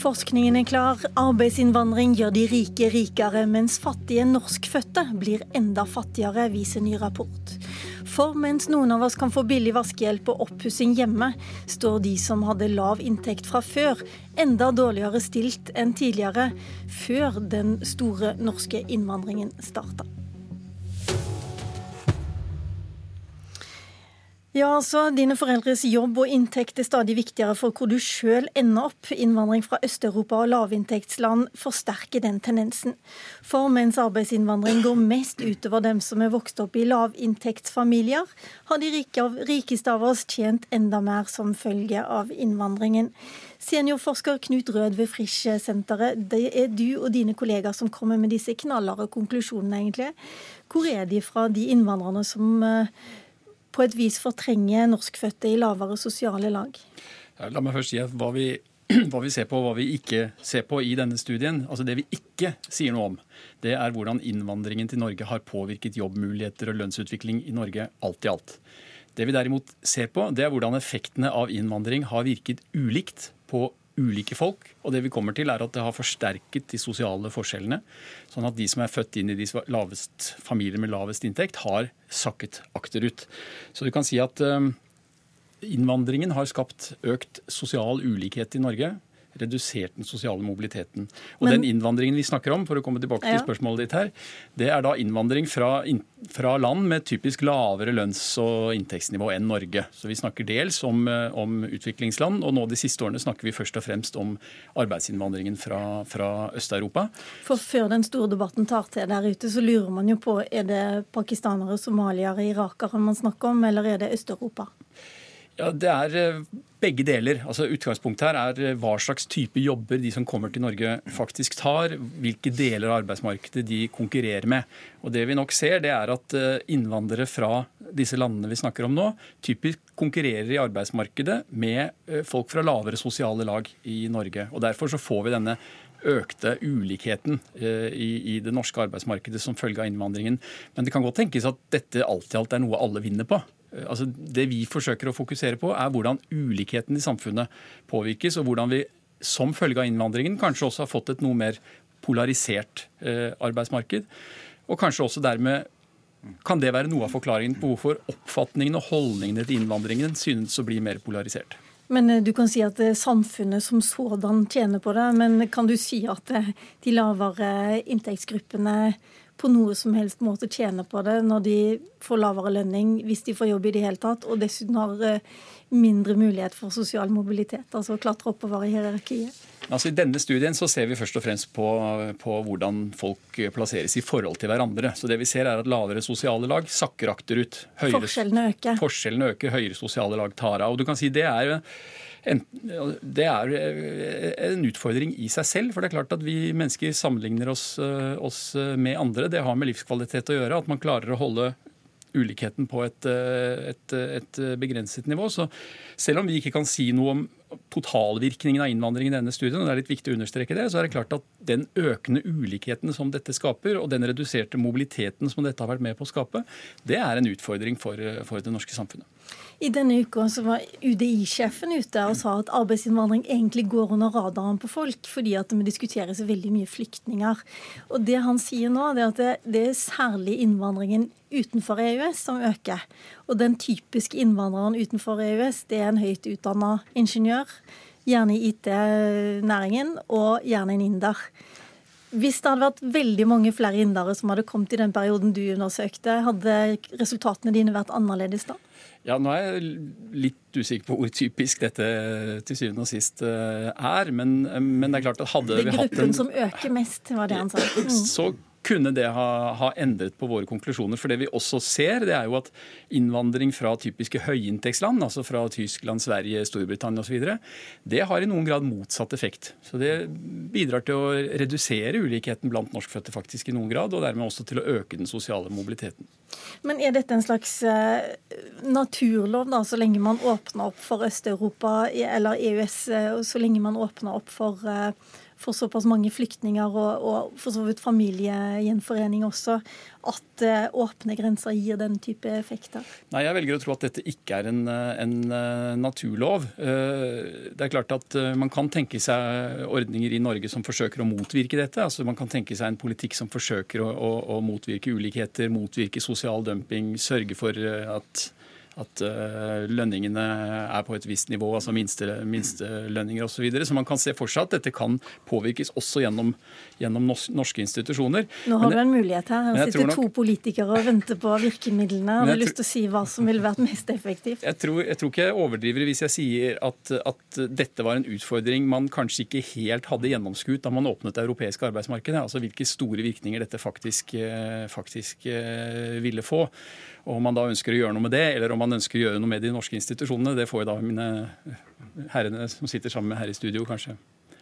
Forskningen er klar. Arbeidsinnvandring gjør de rike rikere, mens fattige norskfødte blir enda fattigere, viser ny rapport. For mens noen av oss kan få billig vaskehjelp og oppussing hjemme, står de som hadde lav inntekt fra før, enda dårligere stilt enn tidligere, før den store norske innvandringen starta. Ja, altså, Dine foreldres jobb og inntekt er stadig viktigere for hvor du sjøl ender opp. Innvandring fra Øst-Europa og lavinntektsland forsterker den tendensen. For mens arbeidsinnvandring går mest utover dem som er vokst opp i lavinntektsfamilier, har de rikeste av oss tjent enda mer som følge av innvandringen. Seniorforsker Knut Rød ved Frisch-senteret, det er du og dine kollegaer som kommer med disse knallharde konklusjonene, egentlig. Hvor er de fra, de innvandrerne som eh, på et vis fortrenge norskfødte i lavere sosiale lag? La meg først si at hva vi, hva vi ser på og hva vi ikke ser på i denne studien, altså det vi ikke sier noe om, det er hvordan innvandringen til Norge har påvirket jobbmuligheter og lønnsutvikling i Norge alt i alt. Det vi derimot ser på, det er hvordan effektene av innvandring har virket ulikt på ulike folk. Og det vi kommer til er at det har forsterket de sosiale forskjellene. Sånn at de som er født inn i de lavest, familier med lavest inntekt, har sakket akterut. Så du kan si at um, innvandringen har skapt økt sosial ulikhet i Norge redusert den sosiale mobiliteten. Og Men, Den innvandringen vi snakker om, for å komme tilbake ja. til spørsmålet ditt her, det er da innvandring fra, in, fra land med typisk lavere lønns- og inntektsnivå enn Norge. Så vi snakker dels om, eh, om, utviklingsland, og nå de siste årene snakker vi først og fremst om arbeidsinnvandringen fra, fra Øst-Europa. For før den store debatten tar til der ute, så lurer man jo på er det pakistanere, somaliere, irakere man snakker om, eller er det Øst-Europa? Ja, Det er eh, begge deler. Altså Utgangspunktet her er eh, hva slags type jobber de som kommer til Norge faktisk tar. Hvilke deler av arbeidsmarkedet de konkurrerer med. Og Det vi nok ser, det er at eh, innvandrere fra disse landene vi snakker om nå, typisk konkurrerer i arbeidsmarkedet med folk fra lavere sosiale lag i Norge. Og Derfor så får vi denne økte ulikheten i, det norske arbeidsmarkedet som følge av innvandringen. Men det kan godt tenkes at dette alt i alt er noe alle vinner på. Eh, altså det vi forsøker å fokusere på, er hvordan ulikheten i samfunnet påvirkes, og hvordan vi som følge av innvandringen kanskje også har fått et noe mer polarisert eh, arbeidsmarked. Og kanskje også dermed kan det være noe av forklaringen på hvorfor oppfatningen og holdningene til innvandringen synes å bli mer polarisert. Men eh, Du kan si at samfunnet som sådan tjener på det. Men kan du si at de lavere inntektsgruppene på noe som helst måte tjener på det når de får lavere lønning hvis de får jobb i det hele tatt, og dessuten har eh, mindre mulighet for sosial mobilitet, altså å klatre oppover i hierarkiet? Altså I denne studien så ser vi først og fremst på, på, hvordan folk plasseres i forhold til hverandre. Så det vi ser er at Lavere sosiale lag sakker akterut. Høyere, forskjellene øker. Forskjellene øker, Høyere sosiale lag tar av. Og du kan si Det er det er eh, en utfordring i seg selv. For det er klart at vi mennesker sammenligner oss, eh, oss med andre. Det har med livskvalitet å gjøre. At man klarer å holde ulikheten på et, eh, et, et, begrenset nivå. Så selv om vi ikke kan si noe om totalvirkningen av innvandringen i denne studien, og det er litt viktig å understreke det, så er det klart at den økende ulikheten som dette skaper, og den reduserte mobiliteten som dette har vært med på å skape, det er en utfordring for, for det norske samfunnet. I denne uka så var UDI-sjefen ute og sa at arbeidsinnvandring egentlig går under radaren på folk, fordi at vi diskuterer så veldig mye flyktninger. Og Det han sier nå, det er at det, det er særlig innvandringen utenfor EØS som øker. Og den typiske innvandreren utenfor EØS, det er en høyt utdanna ingeniør, gjerne i IT-næringen, og gjerne en inder. Hvis det hadde vært veldig mange flere indere som hadde kommet i den perioden du undersøkte, hadde resultatene dine vært annerledes da? Ja, Nå er jeg litt usikker på hvor typisk dette til syvende og sist eh, er. Men, men det er klart at hadde vi hatt en Det er gruppen som øker mest, var det han sa. Mm. Så kunne det ha, ha, endret på våre konklusjoner. For det vi også ser, det er jo at innvandring fra typiske høyinntektsland, altså fra Tyskland, Sverige, Storbritannia osv., det har i noen grad motsatt effekt. Så det bidrar til å redusere ulikheten blant norskfødte faktisk i noen grad, og dermed også til å øke den sosiale mobiliteten. Men er dette en slags uh, naturlov, da, så lenge man åpner opp for Øst-Europa eller EØS, uh, så lenge man åpner opp for uh, for såpass mange flyktninger og, og for så vidt familiegjenforening også, at uh, åpne grenser gir den type effekter? Nei, Jeg velger å tro at dette ikke er en, en uh, naturlov. Det er klart at Man kan tenke seg ordninger i Norge som forsøker å motvirke dette. altså Man kan tenke seg en politikk som forsøker å, å, å motvirke ulikheter, motvirke sosial dumping, sørge for at at uh, lønningene er på et visst nivå, altså minstelønninger minste osv. Så, videre. så man kan se for seg at dette kan påvirkes også gjennom, gjennom norske institusjoner. Nå har men, du en mulighet her. Her sitter nok, to politikere og venter på virkemidlene. Har du lyst til å si hva som ville vært mest effektivt? Jeg tror, jeg tror ikke jeg overdriver hvis jeg sier at, at, dette var en utfordring man kanskje ikke helt hadde gjennomskuet da man åpnet det europeiske arbeidsmarkedet. Altså hvilke store virkninger dette faktisk, eh, faktisk eh, ville få. Og Om man da ønsker å gjøre noe med det, eller om man ønsker å gjøre noe med de norske institusjonene, det får jo da mine herrene som sitter sammen med her i studio, kanskje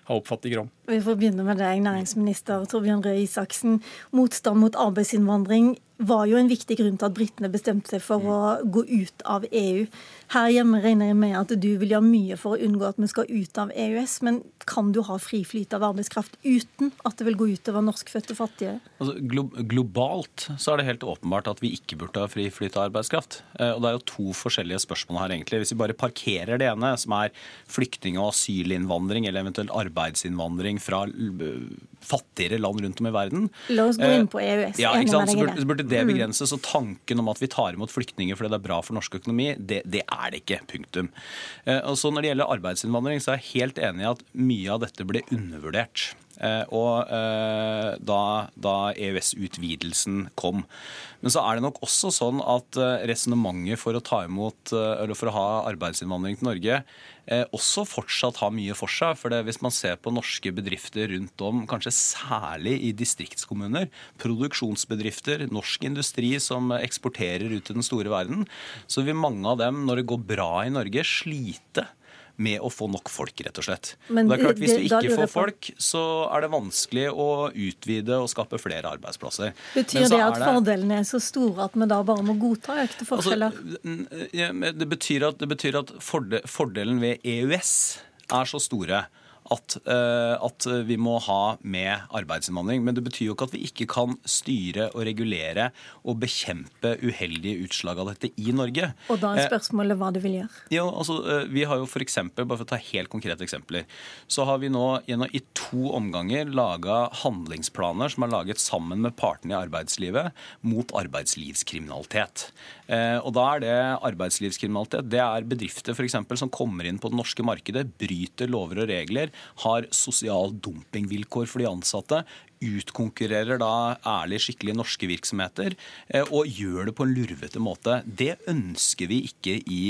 ha oppfatninger om. Vi får begynne med deg, næringsminister Torbjørn Røe Isaksen. Motstand mot arbeidsinnvandring var jo en viktig grunn til at britene bestemte seg for å gå ut av EU. Her hjemme regner jeg med at du vil gjøre mye for å unngå at vi skal ut av EØS. Men kan du ha fri flyt av arbeidskraft uten at det vil gå utover norskfødte fattige? Altså, glo globalt så er det helt åpenbart at vi ikke burde ha fri flyt av arbeidskraft. Eh, og det er jo to forskjellige spørsmål her, egentlig. Hvis vi bare parkerer det ene, som er flyktning- og asylinnvandring eller eventuelt arbeidsinnvandring fra fattigere land rundt om i verden. La oss gå inn på EØS. Ja, ikke sant? Så burde, burde det mm. begrenses. Og tanken om at vi tar imot flyktninger fordi det er bra for norsk økonomi, det, det er det ikke. Punktum. Eh, og så Når det gjelder arbeidsinnvandring, så er jeg helt enig i at mye av dette ble undervurdert. Eh, og eh, da, da EØS-utvidelsen kom. Men så er det nok også sånn at resonnementet for å ta imot, eller for å ha arbeidsinnvandring til Norge også fortsatt har mye for seg. For det, hvis man ser på norske bedrifter rundt om, kanskje særlig i distriktskommuner, produksjonsbedrifter, norsk industri som eksporterer ut til den store verden, så vil mange av dem, når det går bra i Norge, slite med å få nok folk, rett og slett. Men, det er klart, Hvis du ikke får folk, så er det vanskelig å utvide og skape flere arbeidsplasser. Betyr det at det... fordelene er så store at vi da bare må godta økte altså, forskjeller? Altså, det betyr at, det betyr at fordelen ved EØS er så store at, eh, at, vi må ha med arbeidsinnvandring. Men det betyr jo ikke at vi ikke kan styre og regulere og bekjempe uheldige utslag av dette i Norge. Og da er eh, spørsmålet hva du vil gjøre? Ja, altså, eh, vi har jo for eksempel, Bare for å ta helt konkrete eksempler, så har vi nå gjennom i to omganger laga handlingsplaner som er laget sammen med partene i arbeidslivet mot arbeidslivskriminalitet. Og da er det arbeidslivskriminalitet. Det er bedrifter for eksempel, som kommer inn på det norske markedet, bryter lover og regler, har sosial dumpingvilkår for de ansatte, utkonkurrerer da ærlig, skikkelig norske virksomheter eh, og gjør det på en lurvete måte. Det ønsker vi ikke i,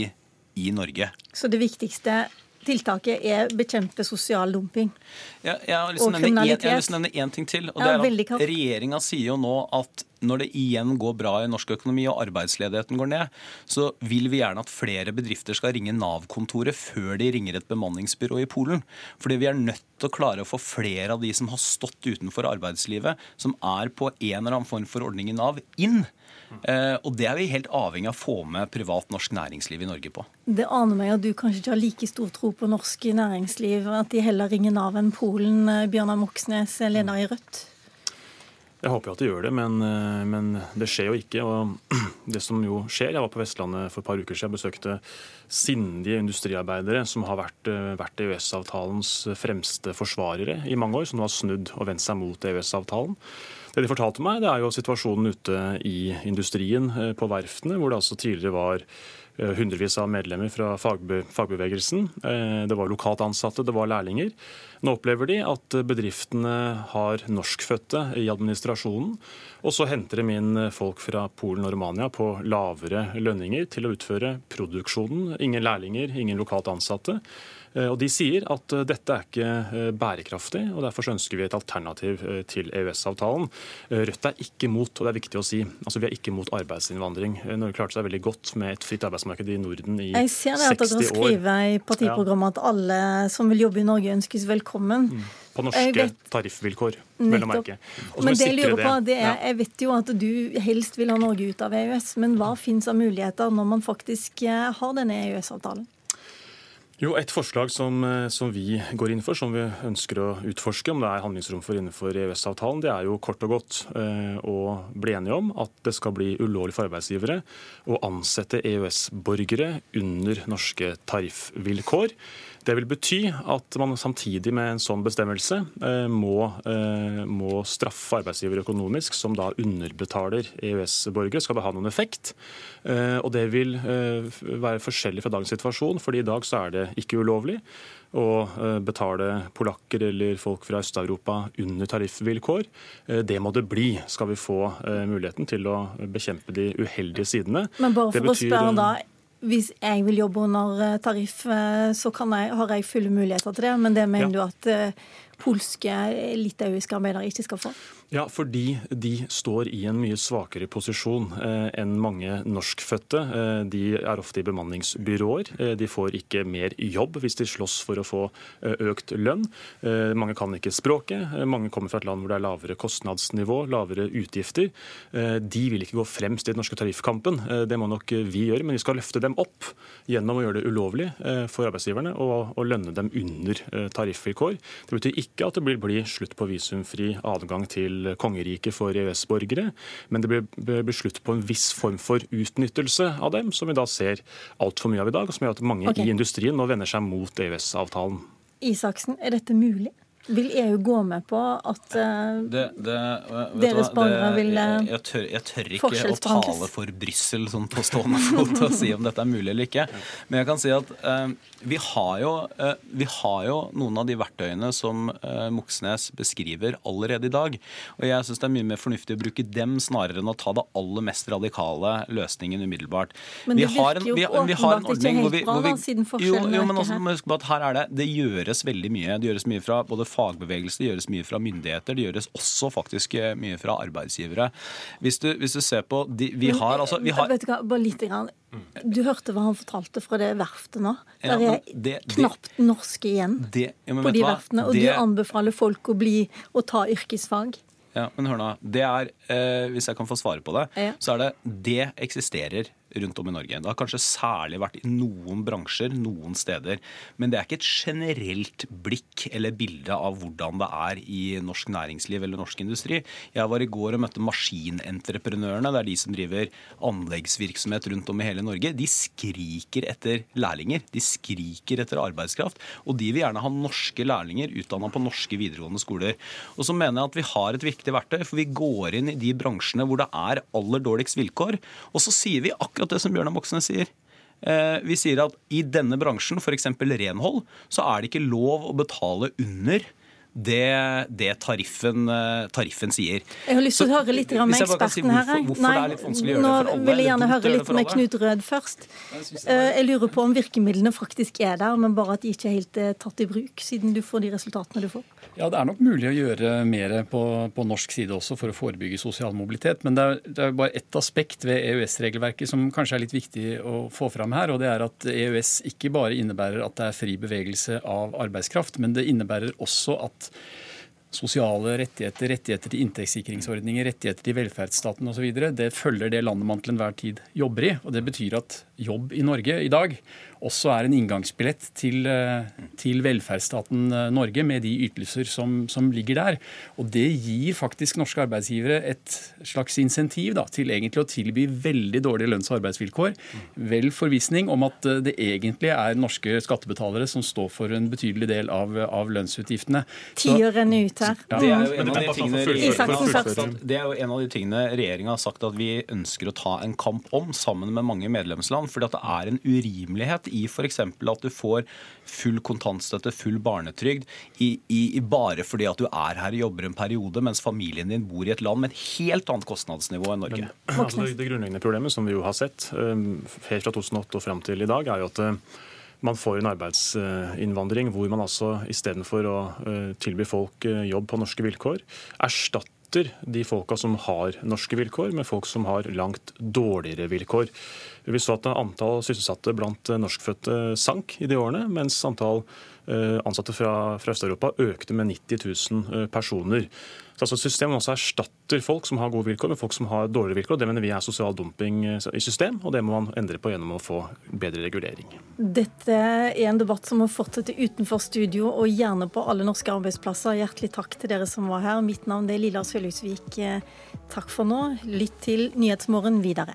i Norge. Så det viktigste tiltaket er bekjempe sosial dumping ja, jeg har lyst til å nevne én ting til. og det er at Regjeringa sier jo nå at når det igjen går bra i norsk økonomi og arbeidsledigheten går ned, så vil vi gjerne at flere bedrifter skal ringe Nav-kontoret før de ringer et bemanningsbyrå i Polen. Fordi vi er nødt til å klare å få flere av de som har stått utenfor arbeidslivet, som er på en eller annen form for ordning i Nav, inn. Eh, og det er vi helt avhengig av å få med privat norsk næringsliv i Norge på. Det aner meg at du kanskje ikke har like stor tro på norsk næringsliv, at de heller ringer Nav enn Polen. Eh, Bjørnar Moxnes, leder i Rødt. Jeg håper jo at de gjør det, men, eh, men, det skjer jo ikke. og det som jo skjer, Jeg var på Vestlandet for et par uker siden og besøkte sindige industriarbeidere som har vært, vært EØS-avtalens fremste forsvarere i mange år, som nå har snudd og vendt seg mot EØS-avtalen. Det de fortalte meg, det er jo situasjonen ute i industrien eh, på verftene, hvor det altså tidligere var eh, hundrevis av medlemmer fra fagbe fagbevegelsen. Eh, det var lokalt ansatte, det var lærlinger. Nå opplever de at bedriftene har norskfødte i administrasjonen. Og så henter de inn folk fra Polen og Romania på lavere lønninger til å utføre produksjonen. Ingen lærlinger, ingen lokalt ansatte. Eh, og De sier at eh, dette er ikke eh, bærekraftig, og derfor ønsker vi et alternativ til EØS-avtalen. Rødt er ikke mot, og det er viktig å si, altså vi er ikke mot arbeidsinnvandring. Norge klarte seg veldig godt med et fritt arbeidsmarked i Norden i 60 år. Jeg ser det at dere skriver i partiprogrammet at alle som vil jobbe i Norge ønskes velkommen. Mm. På norske tariffvilkår. Men det jeg lurer på, det er, jeg vet jo at du helst vil ha Norge ut av EØS, men hva finnes av muligheter når man faktisk har denne EØS-avtalen? Jo, Et forslag som, eh, som, vi går inn for, som vi ønsker å utforske, om det er handlingsrom for innenfor EØS-avtalen, det er jo kort og godt eh, å bli enige om at det skal bli ulovlig for arbeidsgivere å ansette EØS-borgere under norske tariffvilkår. Det vil bety at man samtidig med en sånn bestemmelse eh, må, eh, må straffe arbeidsgiver økonomisk, som da underbetaler EØS-borgere. Skal det ha noen effekt? Eh, og det vil være forskjellig fra dagens situasjon, fordi i dag så er det ikke ulovlig å betale polakker eller folk fra Øst-Europa under tariffvilkår. Det må det bli, skal vi få muligheten til å bekjempe de uheldige sidene. Men bare for å spørre da, hvis jeg vil jobbe under eh, tariff, eh, så jeg, har jeg fulle muligheter til det. Men det mener ja. du at eh, polske, litauiske arbeidere ikke skal få? Ja, fordi de står i en mye svakere posisjon eh, enn mange norskfødte. Eh, de er ofte i bemanningsbyråer. Eh, de får ikke mer jobb hvis de slåss for å få eh, økt lønn. Eh, mange kan ikke språket. Eh, mange kommer fra et land hvor det er lavere kostnadsnivå, lavere utgifter. de vil ikke gå fremst i den norske tariffkampen. det må nok vi gjøre, men vi skal løfte dem opp gjennom å gjøre det ulovlig for arbeidsgiverne og, og lønne dem under tariffvilkår. Det betyr ikke at det blir, bli slutt på visumfri adgang til kongeriket for EØS-borgere, men det blir slutt på en viss form for utnyttelse av dem, som vi da ser altfor mye av i dag, og som gjør at mange okay. i industrien nå vender seg mot EØS-avtalen. Isaksen, er dette mulig? Vil EU gå med på at uh, det, det, deres borgere vil jeg, jeg, tør, jeg, tør, ikke å tale for Brussel sånn på stående fot og si om dette er mulig eller ikke. Men jeg kan si at uh, vi, har jo, uh, vi, har jo, noen av de verktøyene som Moxnes beskriver allerede i dag. Og jeg syns det er mye mer fornuftig å bruke dem snarere enn å ta det aller mest radikale løsningen umiddelbart. Men det virker jo åpenbart ikke helt bra, da, siden forskjellen jo, jo, men også, husk på at her er det, det gjøres veldig mye. Det gjøres mye fra både fagbevegelse, det gjøres mye fra myndigheter, det gjøres også faktisk eh, mye fra arbeidsgivere. Hvis du, hvis du ser på de, Vi har altså vi har, Vet du hva, bare litt grann. Du hørte hva han fortalte fra det verftet nå? Der er det, knapt norske igjen det, ja, på de verftene. Og det, du anbefaler folk å bli og ta yrkesfag? Ja, men hør nå. Det er, eh, hvis jeg kan få svare på det, ja. så er det Det eksisterer rundt om i Norge. Det har kanskje særlig vært i noen bransjer, noen steder. Men det er ikke et generelt blikk eller bilde av hvordan det er i norsk næringsliv eller norsk industri. Jeg var i går og møtte maskinentreprenørene. Det er de som driver anleggsvirksomhet rundt om i hele Norge. De skriker etter lærlinger. De skriker etter arbeidskraft. Og de vil gjerne ha norske lærlinger utdanna på norske videregående skoler. Og så mener jeg at vi har et viktig verktøy, for vi går inn i de bransjene hvor det er aller dårligst vilkår. Og så sier vi akkurat akkurat det som Bjørnar Moxnes sier. Eh, vi sier at i denne bransjen, f.eks. renhold, så er det ikke lov å betale under det, det tariffen, eh, tariffen, sier. Jeg har lyst til å høre litt med eksperten si hvorfor, her. Hvorfor Nei, det er litt vanskelig å gjøre nå det for alle? vil jeg gjerne høre litt med Knut Rød først. Eh, jeg lurer på om virkemidlene faktisk er der, men bare at de ikke er helt tatt i bruk, siden du får de resultatene du får. Ja, Det er nok mulig å gjøre mer på, på norsk side også for å forebygge sosial mobilitet. Men det er, det er bare ett aspekt ved EØS-regelverket som kanskje er litt viktig å få fram her. og det er at EØS ikke bare innebærer at det er fri bevegelse av arbeidskraft, men det innebærer også at sosiale rettigheter, rettigheter til inntektssikringsordninger, rettigheter til velferdsstaten osv. Det følger det landet man til enhver tid jobber i. og Det betyr at jobb i Norge i dag også er en inngangsbillett til, eh, til velferdsstaten eh, Norge med de ytelser som, som, ligger der. Og det gir faktisk norske arbeidsgivere et slags insentiv da, til egentlig å tilby veldig dårlige lønns- og arbeidsvilkår. Vel forvissning om at eh, det egentlig er norske skattebetalere som står for en betydelig del av, av lønnsutgiftene. Tieren renner ut her. Ja. Det, er de tingene, det er jo en av de tingene regjeringa har sagt at vi ønsker å ta en kamp om, sammen med mange medlemsland. Fordi at det er en urimelighet i f.eks. at du får full kontantstøtte, full barnetrygd, i, i, bare fordi at du er her og jobber en periode, mens familien din bor i et land med et helt annet kostnadsnivå enn Norge. Men, altså, det grunnleggende problemet som vi jo har sett um, helt fra 2008 og fram til i dag, er jo at uh, man får en arbeidsinnvandring hvor man altså istedenfor å uh, tilby folk jobb på norske vilkår, erstatter de folka som har norske vilkår, med folk som har langt dårligere vilkår. Vi så at antall sysselsatte blant norskfødte sank i de årene, mens antall ansatte fra, fra Øst-Europa økte med 90 000 personer. Så altså system også erstatter folk som har gode vilkår, med folk som har dårligere vilkår. Det mener vi er sosial dumping i system, og det må man endre på gjennom å få bedre regulering. Dette er en debatt som må fortsette utenfor studio og gjerne på alle norske arbeidsplasser. Hjertelig takk til dere som var her. Mitt navn er Lilla Sølhusvik. Takk for nå. Lytt til Nyhetsmorgen videre.